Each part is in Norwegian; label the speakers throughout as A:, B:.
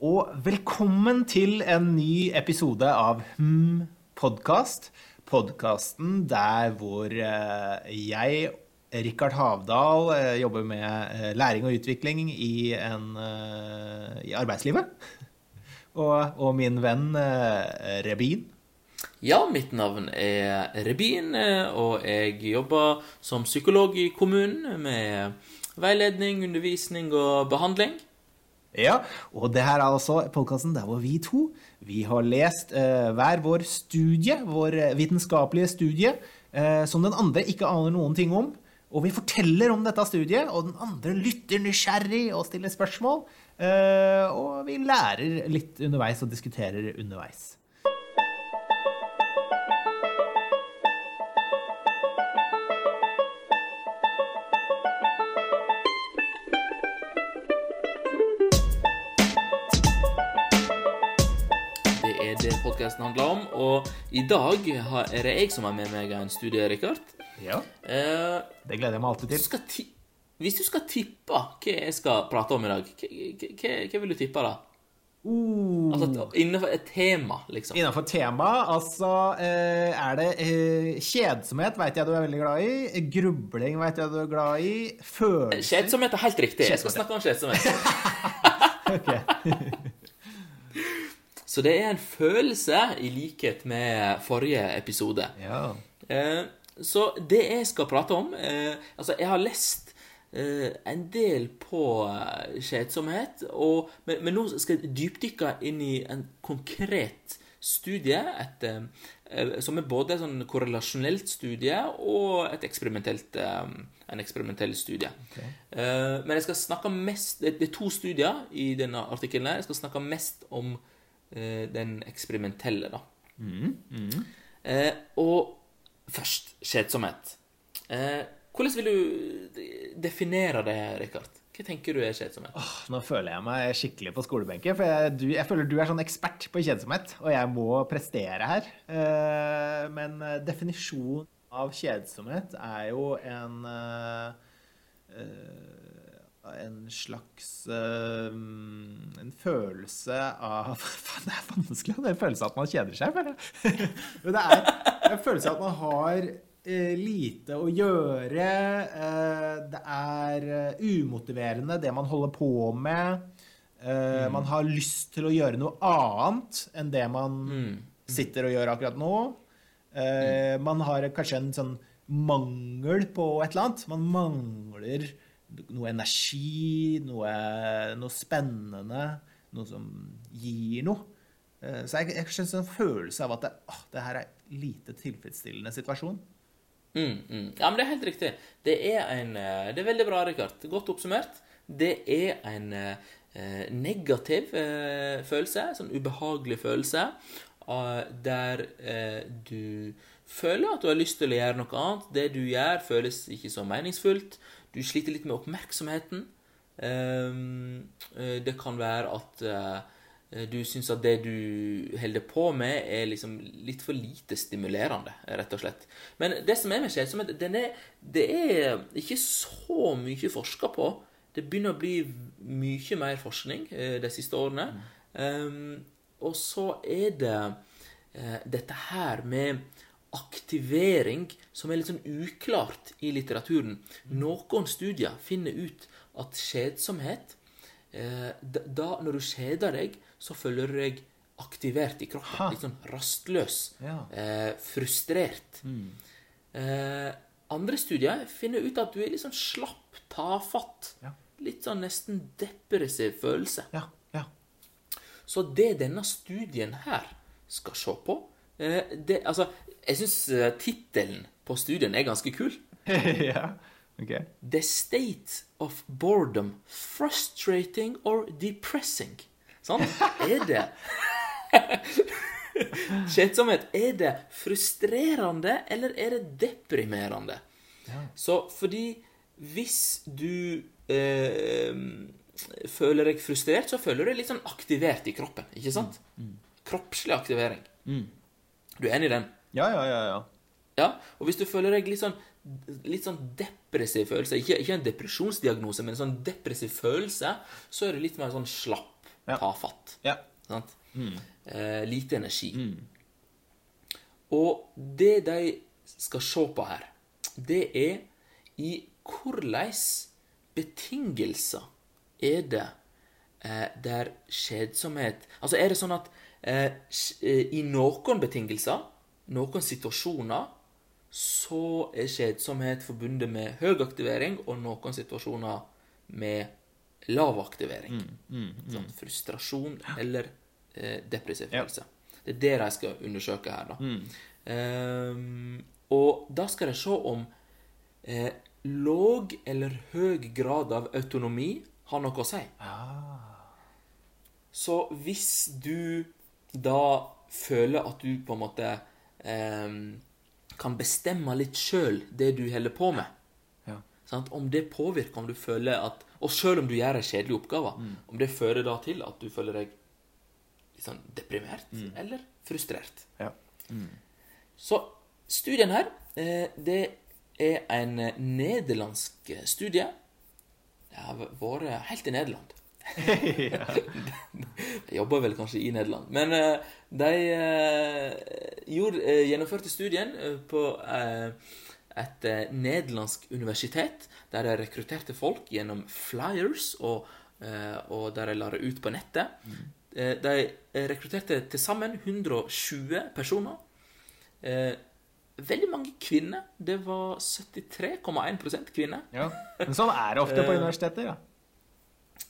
A: og velkommen til en ny episode av Hm podkast. Podkasten der hvor eh, jeg, Rikard Havdal, eh, jobber med eh, læring og utvikling i, en, i arbeidslivet. Og, og min venn Rebin.
B: Ja, mitt navn er Rebin, og jeg jobber som psykolog i kommunen med veiledning, undervisning og behandling.
A: Ja, og det her er altså podkasten der hvor vi to vi har lest eh, hver vår studie, vår eh, vitenskapelige studie, eh, som den andre ikke aner noen ting om. Og vi forteller om dette studiet, og den andre lytter nysgjerrig og stiller spørsmål. Eh, og vi lærer litt underveis og diskuterer underveis.
B: Er podkasten handler om, og i dag er det jeg som har med meg en studie, Rikard.
A: Ja,
B: Eh,
A: Det gleder jeg meg alltid
B: du
A: til.
B: skal ti hvis du skal tippe hva jeg skal prate om i dag, hva, vil du tippe da?
A: Uh,
B: Altså innenfor et tema, liksom.
A: Innenfor tema, altså eh, er det eh, Kjedsomhet vet jeg du er veldig glad i. Grubling vet jeg du er glad i. Følelser
B: Kjedsomhet er helt riktig. Jeg skal snakke om kjedsomhet.
A: Ok.
B: Så det er en følelse, i likhet med forrige episode.
A: Ja.
B: Eh, så det jeg skal prate om eh, Altså, jeg har lest eh, en del på kjedsomhet, og, men, men nå skal jeg dypdykke inn i en konkret studie. Et, som er både et sånn korrelasjonelt studie og et eksperimentelt, en eksperimentell studie. Okay. men jeg skal snakke mest Det er to studier i denne artikkelen. Jeg skal snakke mest om den eksperimentelle, da. Eh, og først kjedsomhet. Eh, hvordan vil du definere det, Rikard? Hva tenker du er kjedsomhet?
A: Oh, Nå føler jeg meg skikkelig på skolebenken, for jeg, du, jeg føler du er sånn ekspert på kjedsomhet, og jeg må prestere her. Eh, men eh, definisjonen av kjedsomhet er jo en eh, eh, en slags uh, En følelse av Faen, det er vanskelig. Det er en følelse av at man kjeder seg, føler jeg. Men det er en følelse av at man har uh, lite å gjøre. Uh, det er umotiverende, det man holder på med. Mm. Man har lyst til å gjøre noe annet enn det man sitter og gjør akkurat nå. Mm. Man har kanskje en sånn mangel på et eller annet. Man mangler noe energi, noe, noe spennende, noe som gir noe. Eh, Så jeg, jeg kjenner en følelse av at det, å, det her er lite tilfredsstillende situasjon.
B: Mm, mm. Ja, men det er helt riktig. Det er en eh, Det er veldig bra, Rikard. Godt oppsummert. Det er en eh, negativ eh, følelse, sånn ubehagelig følelse, eh, der eh, du føler at du har lyst til å gjøre noe annet. Det du gjør, føles ikke så meningsfullt. Du sliter litt med oppmerksomheten. Ehm, eh, det kan være at eh, du syns at det du holder på med, er liksom litt for lite stimulerende, rett og slett. Men det som er med er, det er ikke så mye forska på. Det begynner å bli mye mer forskning eh, de siste årene. Ehm, og så er det uh, dette her med aktivering som er litt sånn uklart i litteraturen. Noen studier finner ut at kjedsomhet eh, da, når du kjeder deg, så føler du deg aktivert i kroppen.
A: Ha.
B: Litt sånn rastløs.
A: Ja.
B: Eh, frustrert. Eh, andre studier finner ut at du er litt sånn slapp, tafatt.
A: Ja.
B: Litt sånn nesten depressiv følelse.
A: Ja, ja.
B: Så det denne studien her skal se på det, Altså, jeg syns uh, tittelen på studien er ganske kul.
A: ja. Ok.
B: The state of boredom. Frustrating or depressing. Sant? Er det Kjedsomhet. Er det frustrerende, eller er det deprimerende? Så fordi hvis du eh, føler deg frustrert, så føler du deg litt sånn aktivert i kroppen. Ikke sant? Kroppslig aktivering. Du er enig i den?
A: Ja, ja, ja. ja.
B: Ja, og hvis du føler deg litt sånn litt sånn depressiv følelse, ikke, ikke en depresjonsdiagnose, men en sånn depressiv følelse, så er du litt mer sånn slapp.
A: Ja.
B: tafatt.
A: Ja.
B: Sant? Eh, lite energi. Og det de skal se på her, det er i hvordan betingelser er det eh, der skjedsomhet Altså, er det sånn at eh, eh, i noen betingelser, noen situasjoner, så er kjedsomhet forbundet med høy aktivering, og noen situasjoner med lav aktivering. Sånn, frustrasjon eller eh, depressiv
A: Ja.
B: følelse. Det er det de skal undersøke her, da. Um, og da skal de se om eh, låg eller høy grad av autonomi har noe å si. Så hvis du da føler at du på en måte kan bestemme litt sjøl det du holder på med,
A: Ja.
B: om det påvirker om du føler at Og sjøl om du gjør en kjedelig oppgave, om det fører da til at du føler deg litt sånn deprimert eller frustrert.
A: Ja.
B: Så studien her, eh, det er en eh, nederlandsk studie. Det har vært helt i Nederland. De jobber vel kanskje i Nederland. Men eh, de eh, gjorde, eh, gjennomførte studien på et nederlandsk universitet, der de rekrutterte folk gjennom flyers, og, og der de la det ut på nettet. Eh, de rekrutterte til sammen 120 personer. Veldig mange kvinner. Det var 73,1% kvinner.
A: ja. Men sånn er det ofte på universiteter, ja.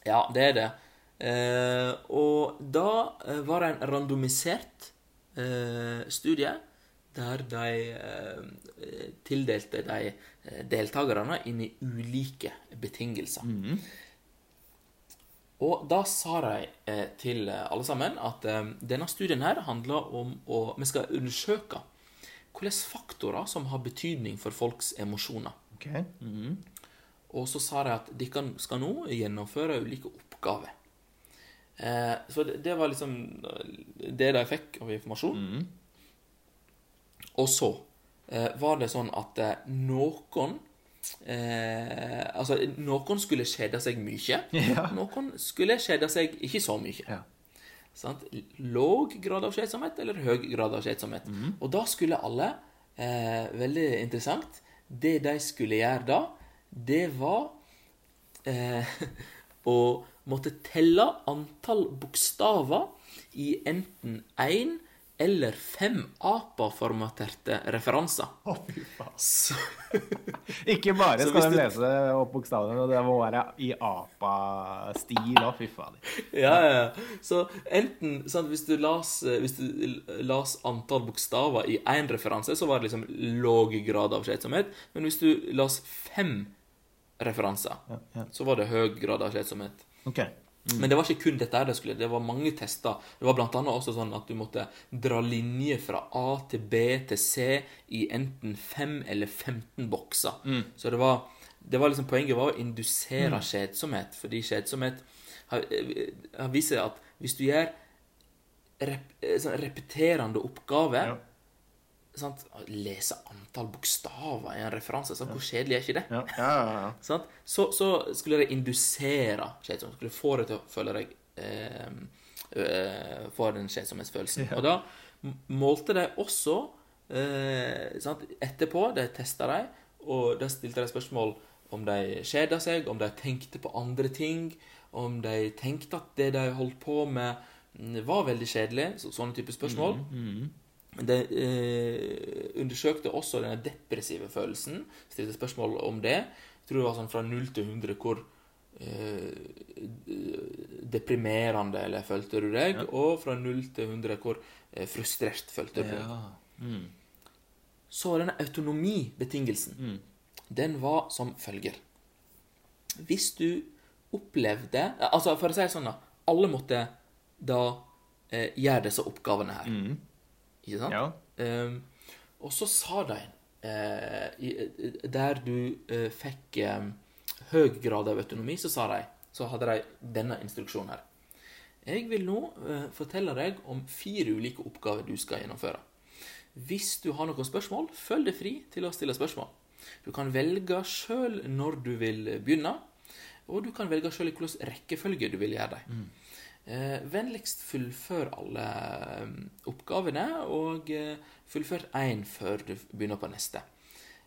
B: Ja, det er det. Eh, og da eh, var det en randomisert eh, studie der de eh, tildelte de eh, deltakerne inn i ulike betingelser. Og da sa de eh, til alle sammen at denne studien her handler om å Vi skal undersøke hvilke faktorer som har betydning for folks emosjoner.
A: Ok. Mhm.
B: Og så sa de at de kan, skal nå gjennomføre ulike oppgaver. Eh, så det, det var liksom det de fikk av informasjon. Og så eh, var det sånn at eh, noen eh, Altså, noen skulle kjede seg mye.
A: Ja.
B: Noen skulle kjede seg ikke så mye.
A: Ja.
B: Sant? Låg grad av skjedsomhet eller høy grad av kjedsomhet. Og da skulle alle, eh, veldig interessant, det de skulle gjøre da, det var eh, å måtte telle antall bokstaver i enten én eller fem APA-formaterte referanser.
A: Å, fy faen.
B: Så,
A: Ikke bare skal de
B: du-
A: lese opp bokstavene, det må være i apa-stil òg, fy faen.
B: Ja, ja. ja. Så enten sant, hvis, du las, hvis du las antall bokstaver i én referanse, så var det liksom låg grad av skjedsomhet. Men hvis du las fem referanser,
A: Ja, ja.
B: så var det høy grad av kjedsomhet.
A: Mm.
B: Men det var ikke kun dette det skulle. Det var mange tester. Det var blant annet også sånn at du måtte dra linje fra A til B til C i enten 5 eller 15 bokser. Så det var, det var liksom poenget var å indusere kjedsomhet, fordi kjedsomhet har, eh, har vist seg at hvis du gjør rep, eh, sånn repeterende oppgaver
A: Ja.
B: Sant? Lese antall bokstaver i en referanse, sant? hvor kjedelig er ikke det?
A: Ja, ja, ja, ja.
B: Sant? Så, så skulle det indusere kjedsomhet. Skulle få deg til å føle deg eh, eh, Få den kjedsomhetsfølelsen. Og da målte de også eh, sant? Etterpå, de testa de, og da stilte de spørsmål om de kjeda seg, om de tenkte på andre ting, om de tenkte at det de holdt på med, mm, var veldig kjedelig. Så, sånne type spørsmål. De eh, undersøkte også den depressive følelsen. Stilte spørsmål om det. Jeg tror det var sånn fra 0 til 100 hvor eh, deprimerende eller følte du deg, og fra 0 til 100 hvor eh, frustrert følte du deg.
A: Mm.
B: Så denne autonomibetingelsen, den var som følger. Hvis du opplevde Altså, for å si det sånn, da. Alle måtte da eh, gjøre disse oppgavene her. Ikke sant?
A: Ja.
B: Um, og så sa de uh, Der du uh, fikk um, høy grad av autonomi, så sa de Så hadde de denne instruksjonen her. Jeg vil nå uh, fortelle deg om fire ulike oppgaver du skal gjennomføre. Hvis du har noen spørsmål, følg deg fri til å stille spørsmål. Du kan velge sjøl når du vil begynne, og du kan velge sjøl i hvilken rekkefølge du vil gjøre dem. Eh, vennligst fullfør alle eh, oppgavene, og eh, fullfør én før du begynner på neste.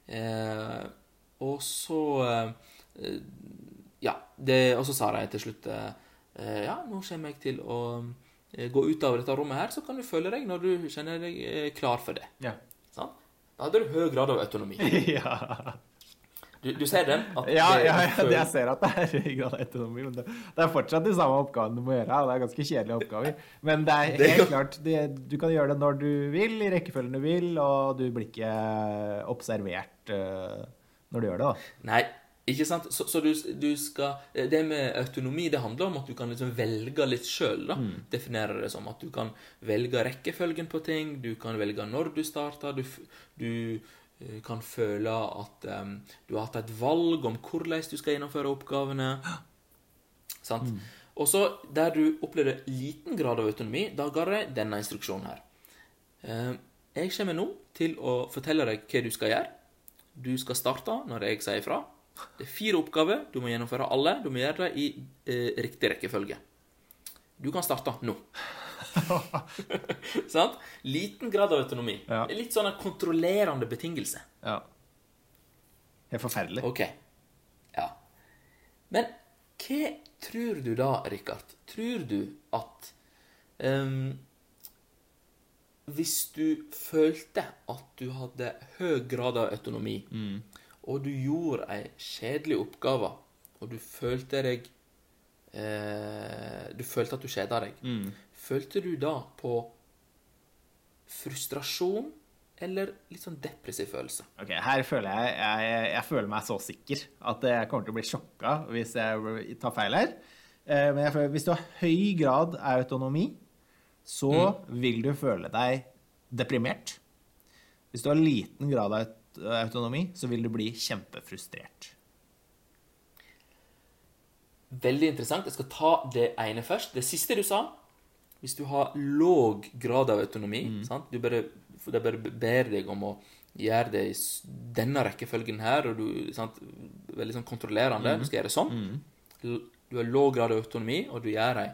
B: Eh, og så eh, Ja, det, og så sa de til slutt eh, Ja, nå kommer jeg til å gå ut av dette rommet her, så kan du føle deg når du kjenner deg klar for det.
A: Ja.
B: Sånn? Da hadde du høy grad av autonomi.
A: ja.
B: Du, du ser den?
A: Ja, ja, ja, det jeg ser at det er i grad autonomi, men det, det er fortsatt de samme oppgavene du må gjøre. og Det er ganske kjedelige oppgaver. Men det er helt klart, det, du kan gjøre det når du vil, i rekkefølgen du vil, og du blir ikke observert uh, når du gjør det. da.
B: Nei, ikke sant? Så, så du, du skal Det med autonomi det handler om at du kan liksom velge litt sjøl.
A: Mm.
B: Definere det som at du kan velge rekkefølgen på ting, du kan velge når du starter, du, du eh, kan føle at um, du har hatt et valg om hvordan du skal gjennomføre oppgavene. Sant?
A: Mm.
B: Og så der du opplevde liten grad av autonomi, da ga jeg denne instruksjonen her. Uh, Jeg kommer nå til å fortelle deg hva du skal gjøre. Du skal starte når jeg sier ifra. Det er fire oppgaver. Du må gjennomføre alle. Du må gjøre det i uh, riktig rekkefølge. Du kan starte nå. Sant? Liten grad av autonomi.
A: Ja.
B: Er Litt sånn en kontrollerende betingelse.
A: Ja. Helt forferdelig.
B: Ok. Ja. Men hva tror du da, Rikard? Tror du at um, Hvis du følte at du hadde høy grad av autonomi, og du gjorde ei kjedelig oppgave, og du følte deg eh, Du følte at du kjeda deg. Følte du da på frustrasjon eller litt sånn depressiv følelse?
A: Ok, Her føler jeg, jeg Jeg føler meg så sikker at jeg kommer til å bli sjokka hvis jeg tar feil her. Eh, Men føler, hvis du har høy grad av autonomi, så vil du føle deg deprimert. Hvis du har liten grad av autonomi, så vil du bli kjempefrustrert.
B: Veldig interessant. Jeg skal ta det ene først. Det siste du sa. Hvis du har låg grad av autonomi sant? Du bare, bare ber deg om å gjøre det i denne rekkefølgen her, og du sant? Veldig sånn kontrollerende. Du skal gjøre det sånn. L- Du har låg grad av autonomi, og du gjør ei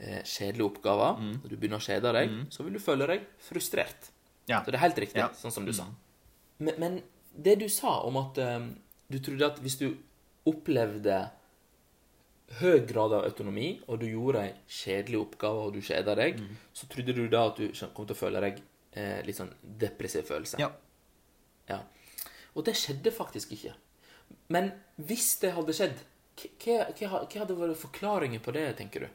B: eh, kjedelig oppgave, og du begynner å kjede deg, så vil du føle deg frustrert.
A: Ja.
B: Så det er helt riktig,
A: Ja.
B: sånn som du sa. Men, men det du sa om at um, du trodde at hvis du opplevde høy grad av autonomi, og du gjorde ei kjedelig oppgave, og du kjeda deg, så trodde du da at du kom til å føle deg eh, litt sånn depressiv følelse.
A: Ja.
B: Ja. Og det skjedde faktisk ikke. Men hvis det hadde skjedd, hva, hadde vært forklaringen på det, tenker du?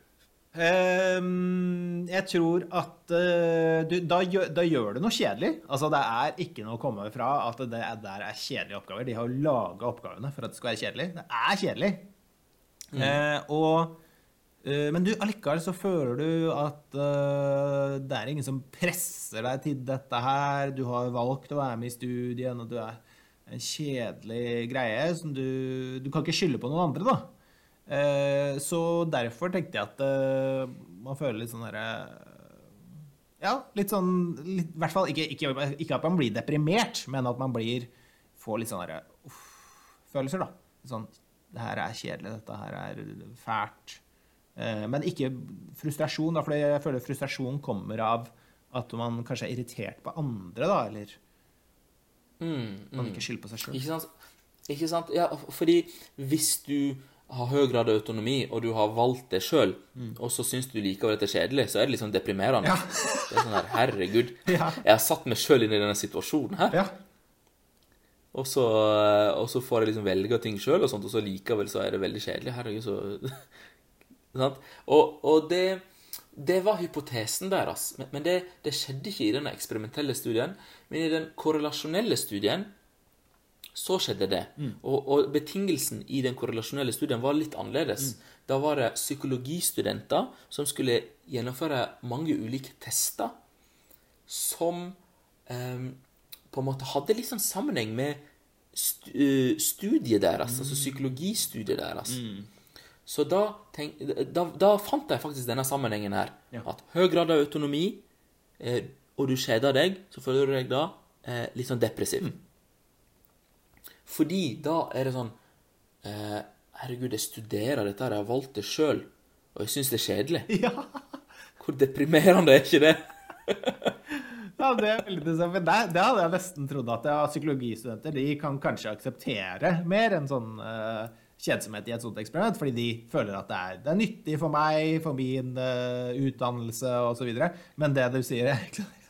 A: Um, jeg tror at uh, du, da, gjør, da gjør du noe kjedelig. Altså, det er ikke noe å komme fra at det er, der er kjedelige oppgaver. De har laga oppgavene for at det skal være kjedelig. Det er kjedelig. Eh, og, eh, men du, allikevel så føler du at eh, det er ingen som presser deg til dette her. Du har valgt å være med i studien, og du er en kjedelig greie som du Du kan ikke skylde på noen andre, da. Eh, så derfor tenkte jeg at eh, man føler litt sånn herre Ja, litt sånn litt, I hvert fall ikke, ikke, ikke at man blir deprimert, men at man blir får litt sånne uff-følelser, da. Sånn Det her er kjedelig, dette her er fælt. Eh, men ikke frustrasjon, for jeg føler frustrasjon kommer av at man kanskje er irritert på andre, da, eller
B: Mm,
A: man ikke skylder på seg sjøl.
B: Ikke sant? Ikke sant? Ja, fordi hvis du har høy grad av autonomi, og du har valgt det sjøl, og så syns du likevel at det er kjedelig, så er det litt sånn deprimerende. Det er sånn her, herregud.
A: Ja.
B: Jeg har satt meg sjøl inn i denne situasjonen her,
A: Ja.
B: Og, så, og så får jeg liksom velge ting sjøl, og sånt, og så likevel så er det veldig kjedelig. Herregud, så? Og, og det, det var hypotesen deres. Men, men det, det skjedde ikke i den eksperimentelle studien. Men i den korrelasjonelle studien så skjedde det. Og, og betingelsen i den korrelasjonelle studien var litt annerledes. Da var det psykologistudenter som skulle gjennomføre mange ulike tester som eh, på en måte hadde litt sånn sammenheng med eh, studiet deres, altså psykologistudiet deres. Så da, tenk, da, da fant jeg faktisk denne sammenhengen her.
A: Ja.
B: At høy grad av autonomi, eh, og du kjeder deg, så føler du deg da eh, litt sånn depressiv. Fordi da er det sånn eh, Herregud, jeg studerer dette jeg har valgt det sjøl. og jeg syns det er kjedelig.
A: Ja.
B: Hvor deprimerende er ikke det?
A: Ja, det det, det hadde jeg nesten trodd at psykologistudenter de kan kanskje akseptere mer enn sånn uh, kjedsomhet i et sånt eksperiment, fordi de føler at det er, det er nyttig for meg, for min uh, utdannelse osv. Men det du sier, er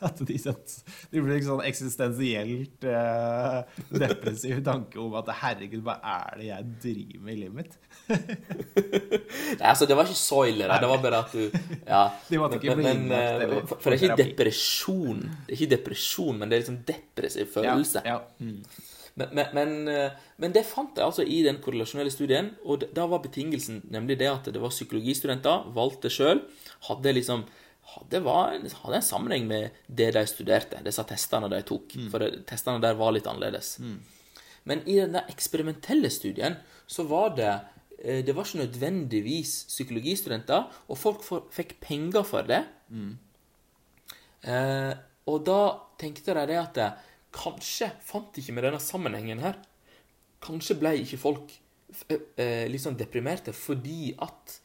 A: at de, de blir en sånn eksistensielt uh, depressiv tanke om at herregud, hva er det jeg driver med i livet mitt?
B: Nei, altså, det var ikke så ille. Det var bare at du Ja.
A: De måtte ikke bli
B: men,
A: innlagt, eller
B: for, for det er ikke depresjon, Det er ikke depresjon, men det er liksom depressiv følelse.
A: Ja, ja. Mm.
B: Men, men, men, men, det fant jeg altså i den korrelasjonelle studien, og da var betingelsen nemlig det at det var psykologistudenter, valgte sjøl, hadde liksom hadde, var, hadde en sammenheng med det de studerte, disse testene de tok. Mm. For testene der var litt annerledes. Mm. Men i den der eksperimentelle studien så var det det var ikke nødvendigvis psykologistudenter, og folk for, fikk penger for det. Mm. Eh, og da tenkte de det at Kanskje fant ikke med denne sammenhengen her. Kanskje ble ikke folk eh, litt sånn deprimerte fordi at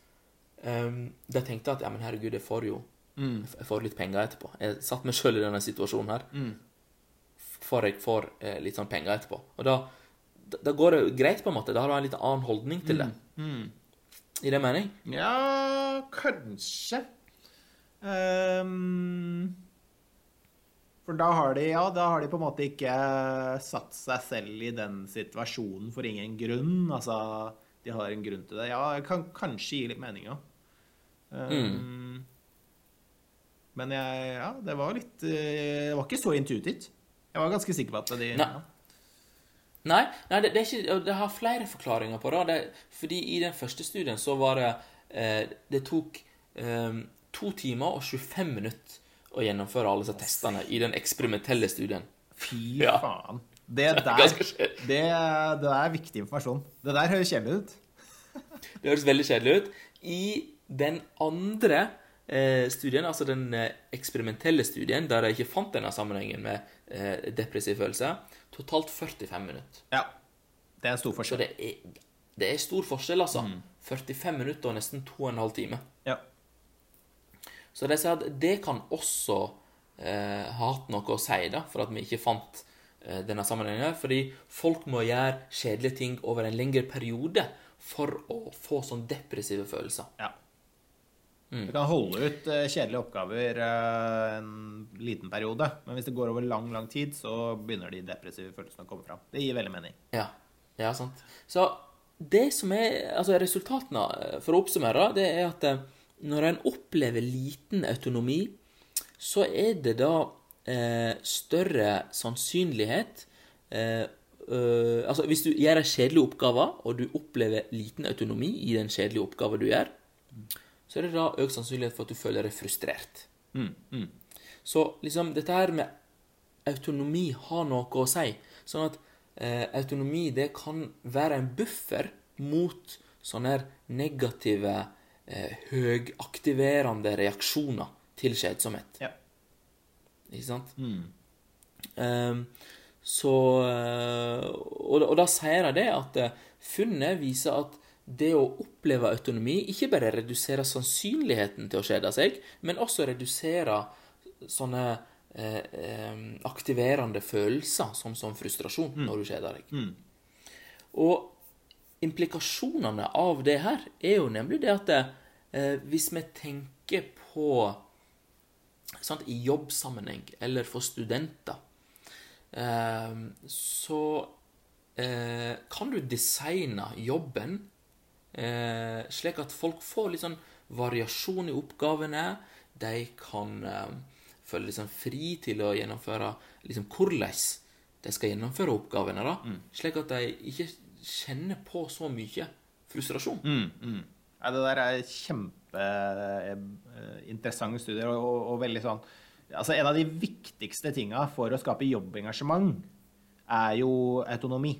B: um, de tenkte at ja, men herregud, jeg får jo mm. jeg får litt penger etterpå. Jeg satt meg sjøl i denne situasjonen her. Mm. For jeg får eh, litt sånn penger etterpå. Og da, da, da, går det greit, på en måte. Da har du en litt annen holdning til det. Mm. mm. I det mening?
A: Ja, kanskje. Um for da har, de, ja, da har de på en måte ikke satt seg selv i den situasjonen for ingen grunn. Altså, de har en grunn til det. Ja, det kan kanskje gi litt mening òg. Um, mm. Men jeg, ja, det var litt eh, Det var ikke så intuitivt. Jeg var ganske sikker på at de
B: Nei. Nei, nei det, det, ikke, det, har flere forklaringer på det. fordi i den første studien så var det eh, Det tok eh, to timer og 25 minutter å gjennomføre alle disse testene i den eksperimentelle studien.
A: Fy ja. faen. Det der, det, det er viktig informasjon. Det der høres kjedelig ut.
B: det høres veldig kjedelig ut. I den andre eh, studien, altså den eh, eksperimentelle studien, der jeg ikke fant denne sammenhengen med eh, depressiv følelse, totalt 45 minutter.
A: Ja. Det er en stor forskjell.
B: Så det er, det er stor forskjell, altså. Mm. 45 minutter og nesten 2 12 timer.
A: Ja.
B: Så de sier at det kan også eh, ha hatt noe å si da, for at vi ikke fant eh, denne sammenhengen. Fordi folk må gjøre kjedelige ting over en lengre periode for å få sånn depressive følelser.
A: Ja. Mm. Du kan holde ut uh, kjedelige oppgaver uh, en liten periode, men hvis det går over lang lang tid, så begynner de depressive følelsene å komme fram. Det gir veldig mening.
B: Ja, ja sant. Så det som er altså resultatene, eh, for å oppsummere, det er at når en opplever liten autonomi, så er det da eh, større sannsynlighet eh, eh, Altså, hvis du gjør en kjedelig oppgave, og du opplever liten autonomi i den kjedelige oppgaven du gjør, så er det da økt sannsynlighet for at du føler deg frustrert.
A: Mm, mm.
B: Så liksom, dette her med autonomi har noe å si. Sånn at eh, autonomi det kan være en buffer mot sånne negative eh, høgaktiverende reaksjoner til kjedsomhet.
A: Ja.
B: Ikke sant?
A: Mm.
B: Um, så eh, og, og, da sier jeg det at eh, funnet viser at det å oppleve autonomi ikke bare reduserer sannsynligheten til å kjede seg, men også reduserer sånne eh, eh, aktiverende følelser, som, som frustrasjon, mm. når du kjeder deg.
A: Mm.
B: Og implikasjonene av det her er jo nemlig det at eh, hvis vi tenker på sant, I jobbsammenheng eller for studenter eh, så eh, kan du designe jobben eh, slik at folk får litt sånn variasjon i oppgavene. De kan føle sånn fri til å gjennomføre liksom hvordan de skal gjennomføre oppgavene. da,
A: mm.
B: Slik at de ikke kjenner på så mye frustrasjon.
A: Mm, mm. Ja, det der er kjempeinteressante eh, studier, og, og, og, veldig sånn Altså, en av de viktigste tinga for å skape jobbengasjement er jo autonomi.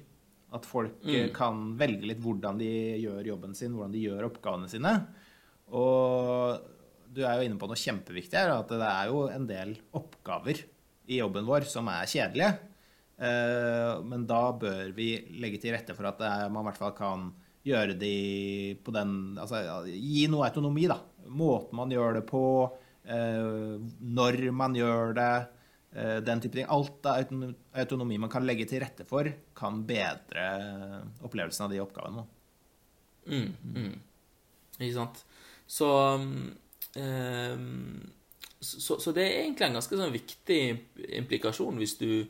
A: At folk eh, mm. kan velge litt hvordan de gjør jobben sin, hvordan de gjør oppgavene sine. Og du er jo inne på noe kjempeviktig her, at det er jo en del oppgaver i jobben vår som er kjedelige. Eh, men da bør vi legge til rette for at man i hvert fall kan gjøre de på den Altså gi noe autonomi, da. Måten man gjør det på, eh, når man gjør det, eh, den type ting. Alt av autonomi man kan legge til rette for, kan bedre opplevelsen av de oppgavene.
B: Mm, mm. Ikke sant? Så, um, så Så det er egentlig en ganske sånn viktig implikasjon hvis du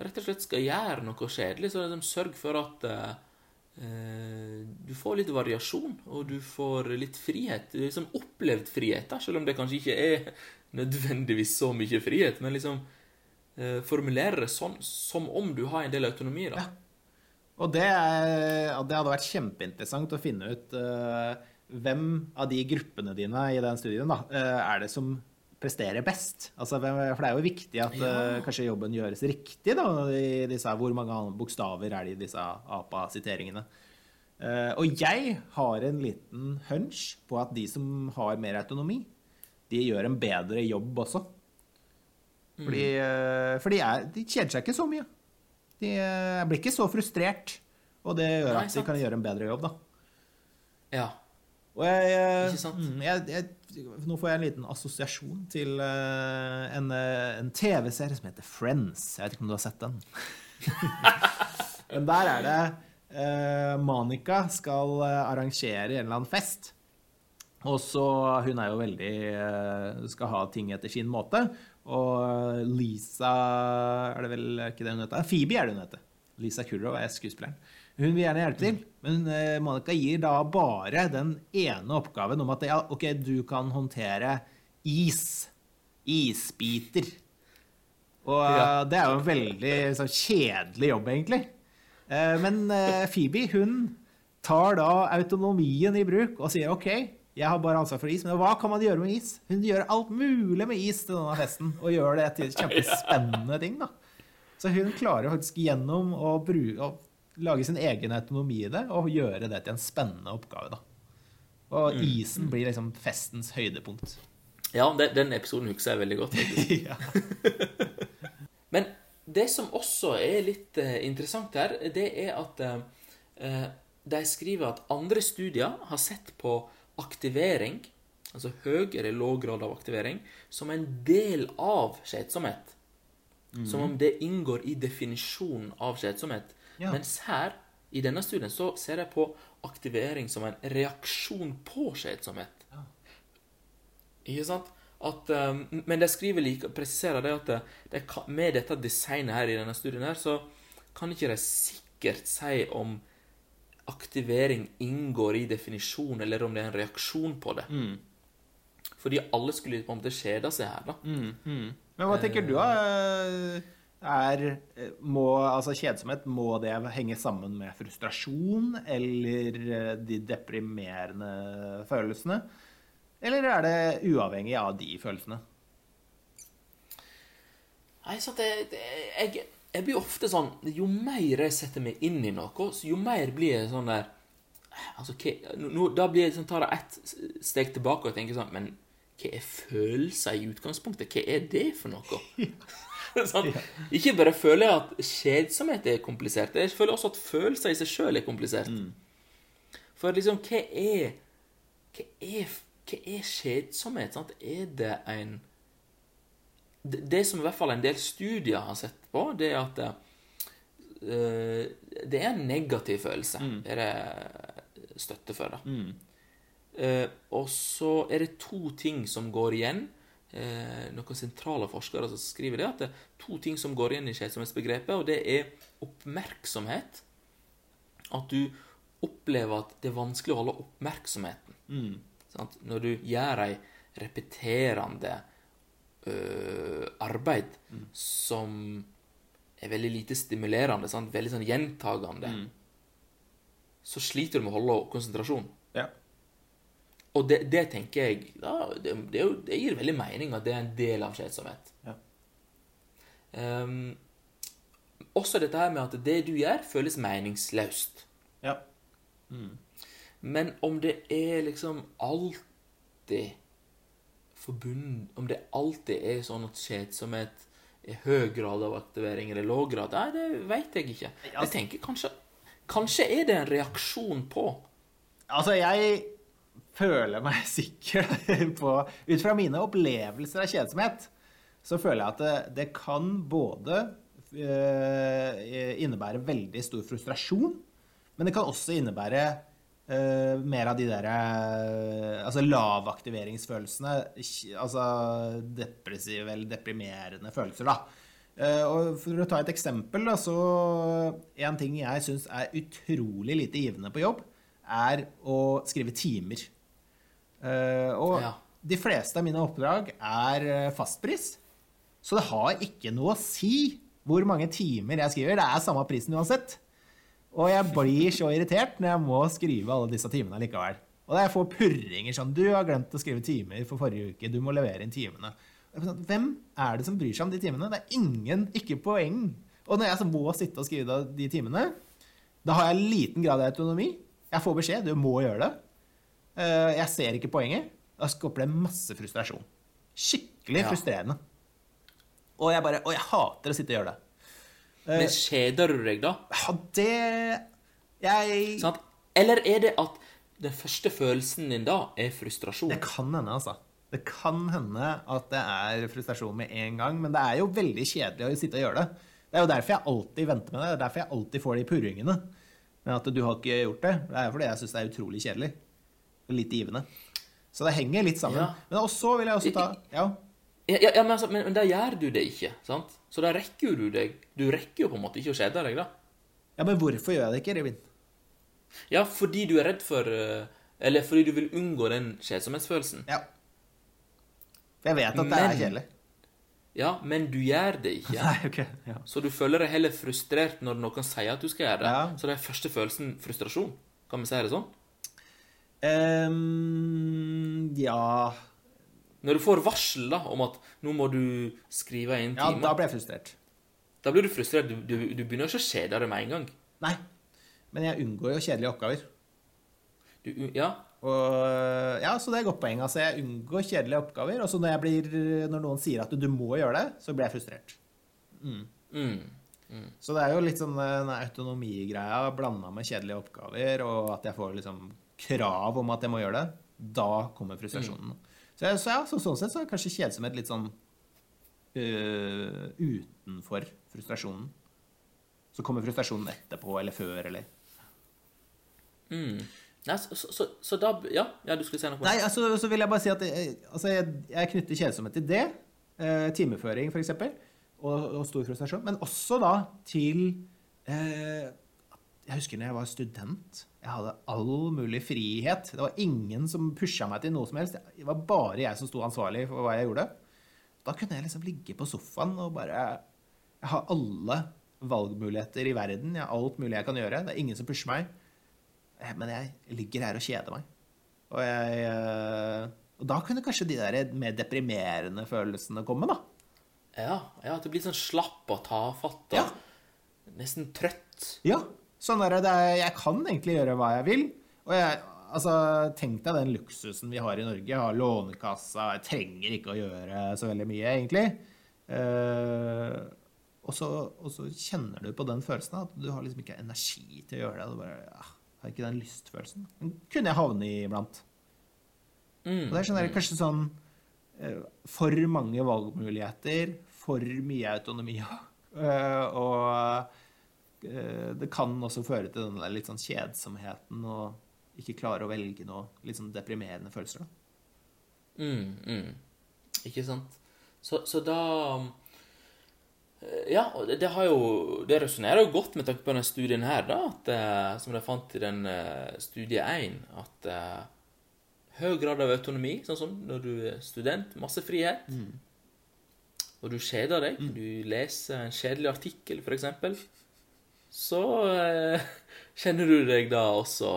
B: rett og slett skal gjøre noe kjedelig. Så liksom, sørg for at eh, du får litt variasjon, og du får litt frihet. Liksom opplevd frihet, da, selv om det kanskje ikke er nødvendigvis så mye frihet. Men liksom eh, formulere det sånn som om du har en del autonomi. da.
A: Og det, er, det hadde vært kjempeinteressant å finne ut uh, hvem av de gruppene dine i den studien da, uh, er det som presterer best. Altså, for det er jo viktig at uh, kanskje jobben gjøres riktig, da, i disse, hvor mange bokstaver er det i disse APA-siteringene. og jeg har en liten hunch på at de som har mer autonomi, de gjør en bedre jobb også. Fordi, for de, er, de kjeder seg ikke så mye. De blir ikke så frustrert, og det gjør
B: Nei,
A: at de
B: sant.
A: kan gjøre en bedre jobb, da.
B: Ja.
A: Og jeg, mm, jeg, jeg, Nå får jeg en liten assosiasjon til eh, en, eh, en TV-serie som heter Friends. Jeg vet ikke om du har sett den? Men der er det eh, Monica skal eh, arrangere en eller annen fest. Og så Hun er jo veldig Skal ha ting etter sin måte. Og Lisa Er det vel ikke det hun heter? Phoebe er det hun heter. Lisa Kurov er skuespilleren. Hun vil gjerne hjelpe til, men eh, Monica gir da bare den ene oppgaven om at ja, OK, du kan håndtere is. Isbiter. Og eh,
B: Ja.
A: det er jo en veldig sånn, kjedelig jobb, egentlig. Eh, Men eh, Phoebe, hun tar da autonomien i bruk og sier OK, jeg har bare ansvar for is, men hva kan man gjøre med is? Hun gjør alt mulig med is til denne festen, og gjør det til kjempespennende ting, da. Så hun klarer faktisk gjennom å, bruke, å lage sin egen autonomi i det, og gjøre det til en spennende oppgave, da. Og isen blir liksom festens høydepunkt.
B: ja den, den episoden husker jeg veldig godt. faktisk. Men det som også er litt uh, interessant her, det er at uh, de skriver at andre studier har sett på aktivering, altså høy eller låg grad av aktivering, som en del av kjedsomhet. Som om det inngår i definisjonen av kjedsomhet.
A: Ja.
B: Mens her, i denne studien, så ser jeg på aktivering som en reaksjon på skjedsomhet.
A: Ja.
B: Ikke sant? At, um, men de skriver like, presiserer det at det, det kan, med dette designet her i denne studien her, så kan ikke de sikkert si om aktivering inngår i definisjonen, eller om det er en reaksjon på det.
A: Mm.
B: Fordi alle skulle på en måte kjede seg her, da.
A: Men hva tenker du, da? Er, må, altså kjedsomhet, må det henge sammen med frustrasjon eller eh, de deprimerende følelsene? Eller er det uavhengig av de følelsene?
B: Nei, så det, det, jeg, jeg blir ofte sånn Jo mer jeg setter meg inn i noe, så jo mer blir jeg sånn der Altså, hva, nå, Da blir jeg sånn, tar jeg ett steg tilbake og tenker sånn Men hva er følelser i utgangspunktet? Hva er det for noe? sånn, ikke bare føler jeg at kjedsomhet er komplisert, jeg føler også at følelser i seg sjøl er komplisert. For liksom, hva er Hva er, hva er kjedsomhet? Sant? Er det en det, som i hvert fall en del studier har sett på, det er at uh, det er en negativ følelse. Er det støtte for, da. Eh, og så er det to ting som går igjen. Eh, noen sentrale forskere som skriver det, at det er to ting som går igjen i kjedsomhetsbegrepet, og det er oppmerksomhet. At du opplever at det er vanskelig å holde oppmerksomheten. Sant? Når du gjør ei repeterende øh, arbeid som er veldig lite stimulerende, sant? veldig sånn gjentagende, så sliter du med å holde konsentrasjon.
A: Ja.
B: Og det, det tenker jeg da, det, det, jo, det gir veldig mening at det er en del av kjedsomhet.
A: Ja.
B: Um, også dette her med at det du gjør, føles meningsløst.
A: ja.
B: Men om det er liksom alltid forbundet Om det alltid er sånn at kjedsomhet er høy grad av aktivering eller låg grad, nei, det vet jeg ikke. Jeg tenker kanskje Kanskje er det en reaksjon på
A: Altså, jeg føler meg sikker på Ut fra mine opplevelser av kjedsomhet, så føler jeg at det, det kan både øh, innebære veldig stor frustrasjon, men det kan også innebære øh, mer av de derre Altså lavaktiveringsfølelsene. Altså depressive eller deprimerende følelser, da. Og for å ta et eksempel, da, så En ting jeg syns er utrolig lite givende på jobb, er å skrive timer. Eh, og
B: Ja.
A: de fleste av mine oppdrag er eh, fastpris, så det har ikke noe å si hvor mange timer jeg skriver. Det er samme prisen uansett. Og jeg blir så irritert når jeg må skrive alle disse timene likevel. Og jeg får purringer sånn 'Du har glemt å skrive timer for forrige uke. Du må levere inn timene.' Sånn, Hvem er det som bryr seg om de timene? Det er ingen, ikke poeng. Og når jeg så må sitte og skrive de timene, da har jeg liten grad av autonomi. Jeg får beskjed. Du må gjøre det. Eh, Jeg ser ikke poenget. Da skaper det masse frustrasjon. Skikkelig
B: Ja.
A: frustrerende. Og jeg bare Og jeg hater å sitte og gjøre det.
B: Men kjeder du deg, da?
A: Ja, det Jeg
B: Sant? Eller er det at den første følelsen din da er frustrasjon?
A: Det kan hende, altså. Det kan hende at det er frustrasjon med en gang, men det er jo veldig kjedelig å sitte og gjøre det. Det er jo derfor jeg alltid venter med det. Det er derfor jeg alltid får de purringene. Men at du har ikke gjort det, det er fordi jeg syns det er utrolig kjedelig. Og lite givende. Så det henger litt sammen.
B: Ja.
A: Men også vil jeg også ta Ja.
B: Ja, ja, men, altså, men, men da gjør du det ikke, sant? Så da rekker jo du deg Du rekker jo på en måte ikke å skjede deg, da.
A: ja, men hvorfor gjør jeg det ikke, Revin?
B: Ja, fordi du er redd for eh, Eller fordi du vil unngå den skjedsomhetsfølelsen.
A: Ja. For jeg vet at det er
B: Men-
A: kjedelig.
B: Ja, men du gjør det ikke.
A: Nei, okay, Ja.
B: Så du føler deg heller frustrert når noen sier at du skal gjøre det.
A: Ja.
B: Så det er første følelsen frustrasjon. Kan vi si det sånn?
A: Ehm, ja
B: Når du får varsel da, om at nå må du skrive inn
A: Ja,
B: timer,
A: da
B: da,
A: ble jeg frustrert.
B: Da blir du frustrert. Du, du, du begynner ikke å kjede deg med en gang.
A: Nei. Men jeg unngår jo kjedelige oppgaver.
B: Du, ja,
A: Og, ja, så det er et godt poeng. Altså, jeg unngår kjedelige oppgaver. Og så når, blir, når noen sier at du må gjøre det, så blir jeg frustrert.
B: mm,
A: Så det er jo litt sånn den autonomigreia blanda med kjedelige oppgaver, og at jeg får liksom krav om at jeg må gjøre det. Da kommer frustrasjonen. Så, jeg, så ja, så sånn sett så er kanskje kjedsomhet litt sånn uh, utenfor frustrasjonen. Så kommer frustrasjonen etterpå eller før, eller
B: mm. Nei, så, så, så, så da Ja, ja du skulle si noe?
A: Nei, altså, så vil jeg bare si at jeg, altså, jeg, jeg knytter kjedsomhet til det. Eh, timeføring, f.eks. Og, og stor frustrasjon. Men også da til eh, Jeg husker når jeg var student. Jeg hadde all mulig frihet. Det var ingen som pusha meg til noe som helst. Det var bare jeg som sto ansvarlig for hva jeg gjorde. Da kunne jeg liksom ligge på sofaen og bare Jeg har alle valgmuligheter i verden. Jeg har alt mulig jeg kan gjøre. Det er ingen som pusher meg. Eh, Men jeg ligger her og kjeder meg. Og, jeg, eh, og da kunne kanskje de der mer deprimerende følelsene komme, da.
B: Ja, ja, at du blir sånn slapp og tafatt og
A: Ja.
B: nesten trøtt.
A: Ja. Sånn der, det er, jeg kan egentlig gjøre hva jeg vil. Og jeg, altså, tenk deg den luksusen vi har i Norge. Jeg har lånekassa, jeg trenger ikke å gjøre så veldig mye, egentlig. Uh, og, så, og så kjenner du på den følelsen at du har liksom ikke energi til å gjøre det. Du bare, ja, har ikke den lystfølelsen. Den kunne jeg havne i iblant.
B: Mm.
A: Og det er sånn der, kanskje sånn eh, For mange valgmuligheter, for mye autonomi. Uh, og det kan også føre til den litt sånn kjedsomheten og ikke klare å velge noe litt sånn deprimerende følelser. da.
B: Mm, mm. Ikke sant? Så, så da eh, Ja, det, det har jo Det resonnerer jo godt med tanke på denne studien her, da, at, eh, som de fant i den eh, studie 1, at uh, høy grad av autonomi, sånn som når du er student, masse frihet, og du kjeder deg, du leser en kjedelig artikkel, eksempel, så eh, kjenner du deg da også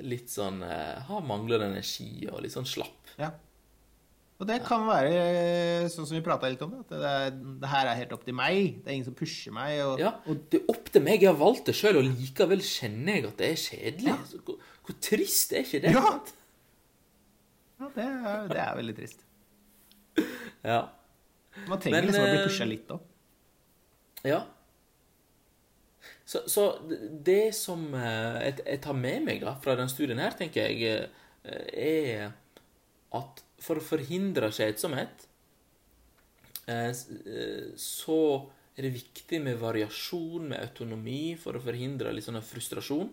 B: litt sånn eh, Har manglende energi og litt sånn slapp.
A: Ja. Og det kan være sånn som vi prata litt om, at det, er, det her er helt opp til meg. Det er ingen som pusher meg. Og,
B: Ja, og det er opp til meg. Jeg har valgt det sjøl, og likevel kjenner jeg at det er kjedelig. Ja. Hvor, hvor trist er ikke det?
A: Ja. ja, det, er, det er veldig trist.
B: Ja.
A: Man trenger
B: Men,
A: liksom å bli
B: eh,
A: pusha litt òg.
B: ja. Så, så det som eh, jeg, tar med meg da, fra den studien her, tenker jeg, eh, er at for å forhindre kjedsomhet, eh, så er det viktig med variasjon, med autonomi, for å forhindre litt sånn frustrasjon.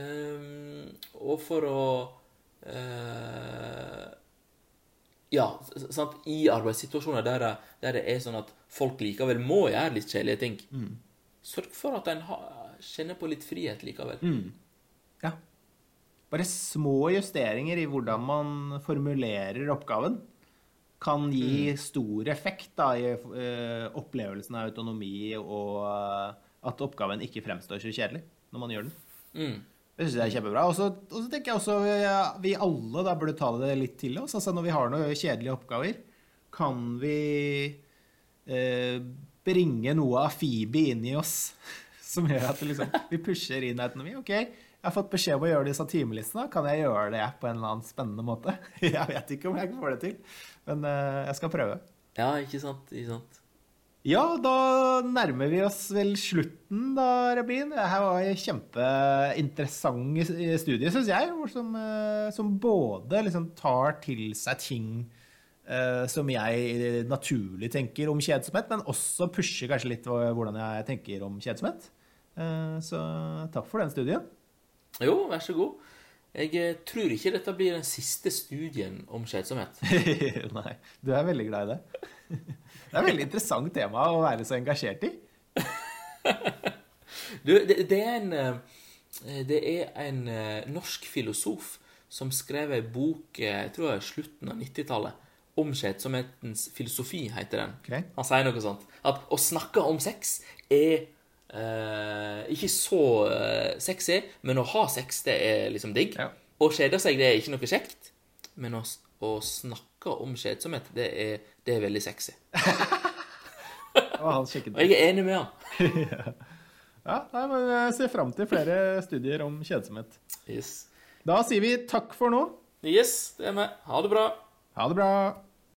B: Eh, og for å uh, Ja, sant, i arbeidssituasjoner der, der det er sånn at folk likevel må gjøre litt kjedelige ting, sørg for at en kjenner på litt frihet likevel.
A: Ja. Bare små justeringer i hvordan man formulerer oppgaven kan gi stor effekt da, i uh, opplevelsen av autonomi og uh, at oppgaven ikke fremstår så kjedelig når man gjør den.
B: Mm.
A: Det syns jeg er kjempebra. Og så tenker jeg også ja, vi alle da burde ta det litt til oss. Altså når vi har noen kjedelige oppgaver, kan vi eh, bringe noe av FIBI inn i oss som gjør at liksom, vi pusher inn autonomi. OK, jeg har fått beskjed om å gjøre disse timelistene. Kan jeg gjøre det på en eller annen spennende måte? Jeg vet ikke om jeg får det til, men eh, jeg skal prøve.
B: Ja, ikke sant? Ikke sant?
A: Ja, da nærmer vi oss vel slutten, da, Rabin. Dette var en kjempeinteressant studie, syns jeg, som, eh, som både liksom tar til seg ting som jeg naturlig tenker om kjedsomhet, men også pusher kanskje litt hvordan jeg tenker om kjedsomhet. Eh, så takk for den studien.
B: Jo, vær så god. Jeg eh, tror ikke dette blir den siste studien om kjedsomhet.
A: Nei, du er veldig glad i det. Det er et veldig interessant tema å være så engasjert i.
B: Du, det, det er en eh, Det er en eh, norsk filosof som skrev ei bok eh, jeg tror det er slutten av 90-tallet om kjedsomhetens filosofi, heter den.
A: Okay.
B: Han sier noe sånt. At å snakke om sex er eh, ikke så eh, sexy, men å ha sex, det er liksom digg.
A: Ja.
B: Å kjede seg, det er ikke noe kjekt. Men å, å snakke om kjedsomhet, det er, det er veldig sexy. Og jeg er enig med han.
A: Ja, nei, men jeg ser fram til flere studier om kjedsomhet.
B: Yes.
A: Da sier vi takk for nå.
B: Yes, det er vi. Ha det bra.
A: Ha det bra.